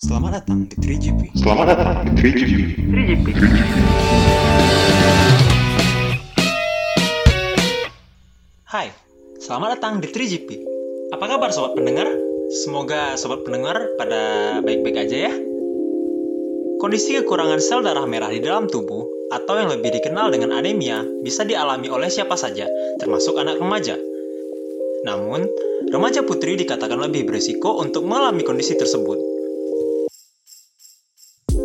Selamat datang di 3GP. Selamat datang di 3GP. Hai, selamat datang di 3GP. Apa kabar sobat pendengar? Semoga sobat pendengar pada baik-baik aja ya. Kondisi kekurangan sel darah merah di dalam tubuh atau yang lebih dikenal dengan anemia bisa dialami oleh siapa saja, termasuk anak remaja. Namun, remaja putri dikatakan lebih berisiko untuk mengalami kondisi tersebut.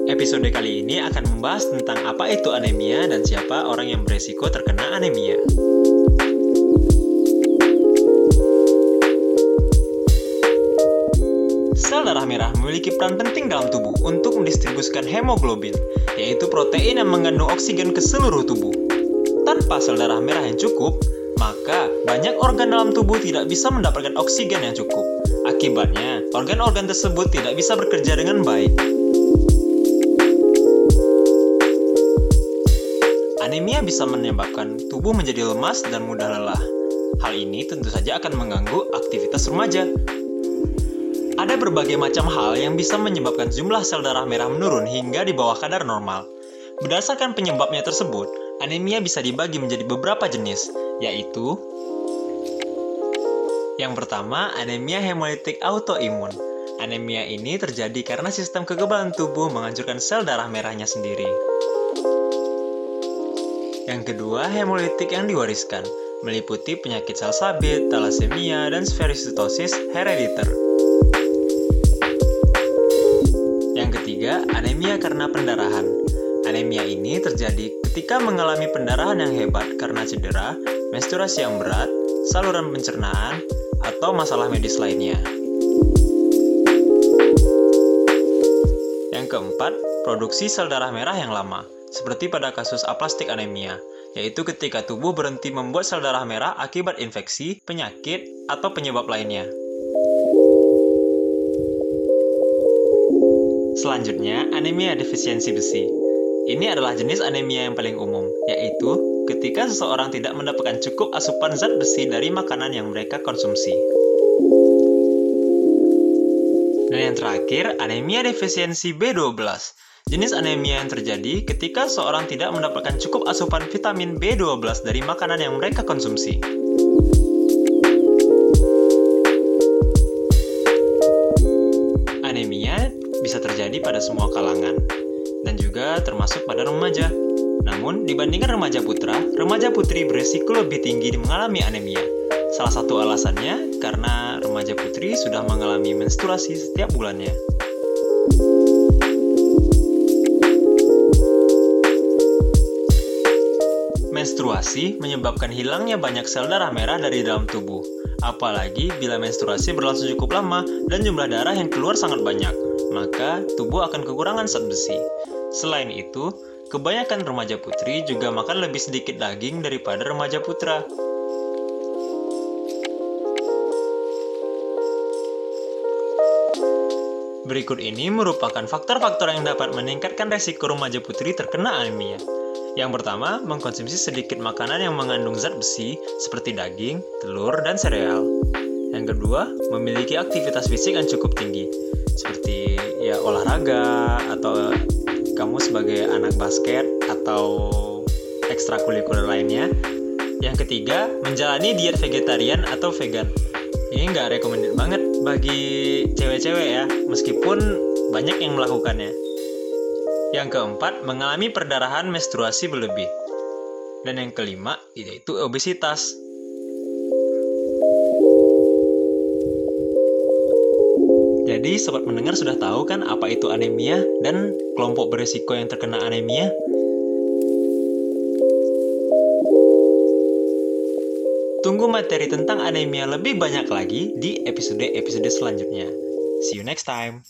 Episode kali ini akan membahas tentang apa itu anemia dan siapa orang yang berisiko terkena anemia. Sel darah merah memiliki peran penting dalam tubuh untuk mendistribusikan hemoglobin, yaitu protein yang mengandung oksigen ke seluruh tubuh. Tanpa sel darah merah yang cukup, maka banyak organ dalam tubuh tidak bisa mendapatkan oksigen yang cukup. Akibatnya, organ-organ tersebut tidak bisa bekerja dengan baik. Anemia bisa menyebabkan tubuh menjadi lemas dan mudah lelah. Hal ini tentu saja akan mengganggu aktivitas remaja. Ada berbagai macam hal yang bisa menyebabkan jumlah sel darah merah menurun hingga di bawah kadar normal. Berdasarkan penyebabnya tersebut, anemia bisa dibagi menjadi beberapa jenis, yaitu yang pertama, anemia hemolitik autoimun. Anemia ini terjadi karena sistem kekebalan tubuh menghancurkan sel darah merahnya sendiri. Yang kedua, hemolitik yang diwariskan, meliputi penyakit sel sabit, thalassemia, dan spherocytosis herediter. Yang ketiga, anemia karena pendarahan. Anemia ini terjadi ketika mengalami pendarahan yang hebat karena cedera, menstruasi yang berat, saluran pencernaan, atau masalah medis lainnya. Yang keempat, produksi sel darah merah yang lama, seperti pada kasus aplastik anemia, yaitu ketika tubuh berhenti membuat sel darah merah akibat infeksi, penyakit, atau penyebab lainnya. Selanjutnya, anemia defisiensi besi. Ini adalah jenis anemia yang paling umum, yaitu ketika seseorang tidak mendapatkan cukup asupan zat besi dari makanan yang mereka konsumsi. Dan yang terakhir, anemia defisiensi B12. Jenis anemia yang terjadi ketika seorang tidak mendapatkan cukup asupan vitamin B12 dari makanan yang mereka konsumsi. Anemia bisa terjadi pada semua kalangan, dan juga termasuk pada remaja. Namun, dibandingkan remaja putra, remaja putri beresiko lebih tinggi mengalami anemia. Salah satu alasannya karena remaja putri sudah mengalami menstruasi setiap bulannya. Menstruasi menyebabkan hilangnya banyak sel darah merah dari dalam tubuh, apalagi bila menstruasi berlangsung cukup lama dan jumlah darah yang keluar sangat banyak, maka tubuh akan kekurangan zat besi. Selain itu, kebanyakan remaja putri juga makan lebih sedikit daging daripada remaja putra. Berikut ini merupakan faktor-faktor yang dapat meningkatkan resiko remaja putri terkena anemia. Yang pertama, mengkonsumsi sedikit makanan yang mengandung zat besi seperti daging, telur, dan sereal. Yang kedua, memiliki aktivitas fisik yang cukup tinggi, seperti ya olahraga atau kamu sebagai anak basket atau ekstrakurikuler lainnya. Yang ketiga, menjalani diet vegetarian atau vegan. Ini nggak recommended banget bagi cewek-cewek ya, meskipun banyak yang melakukannya. Yang keempat, mengalami perdarahan menstruasi berlebih. Dan yang kelima, yaitu obesitas. Jadi, sobat mendengar sudah tahu kan apa itu anemia dan kelompok berisiko yang terkena anemia? Tunggu materi tentang anemia lebih banyak lagi di episode-episode selanjutnya. See you next time.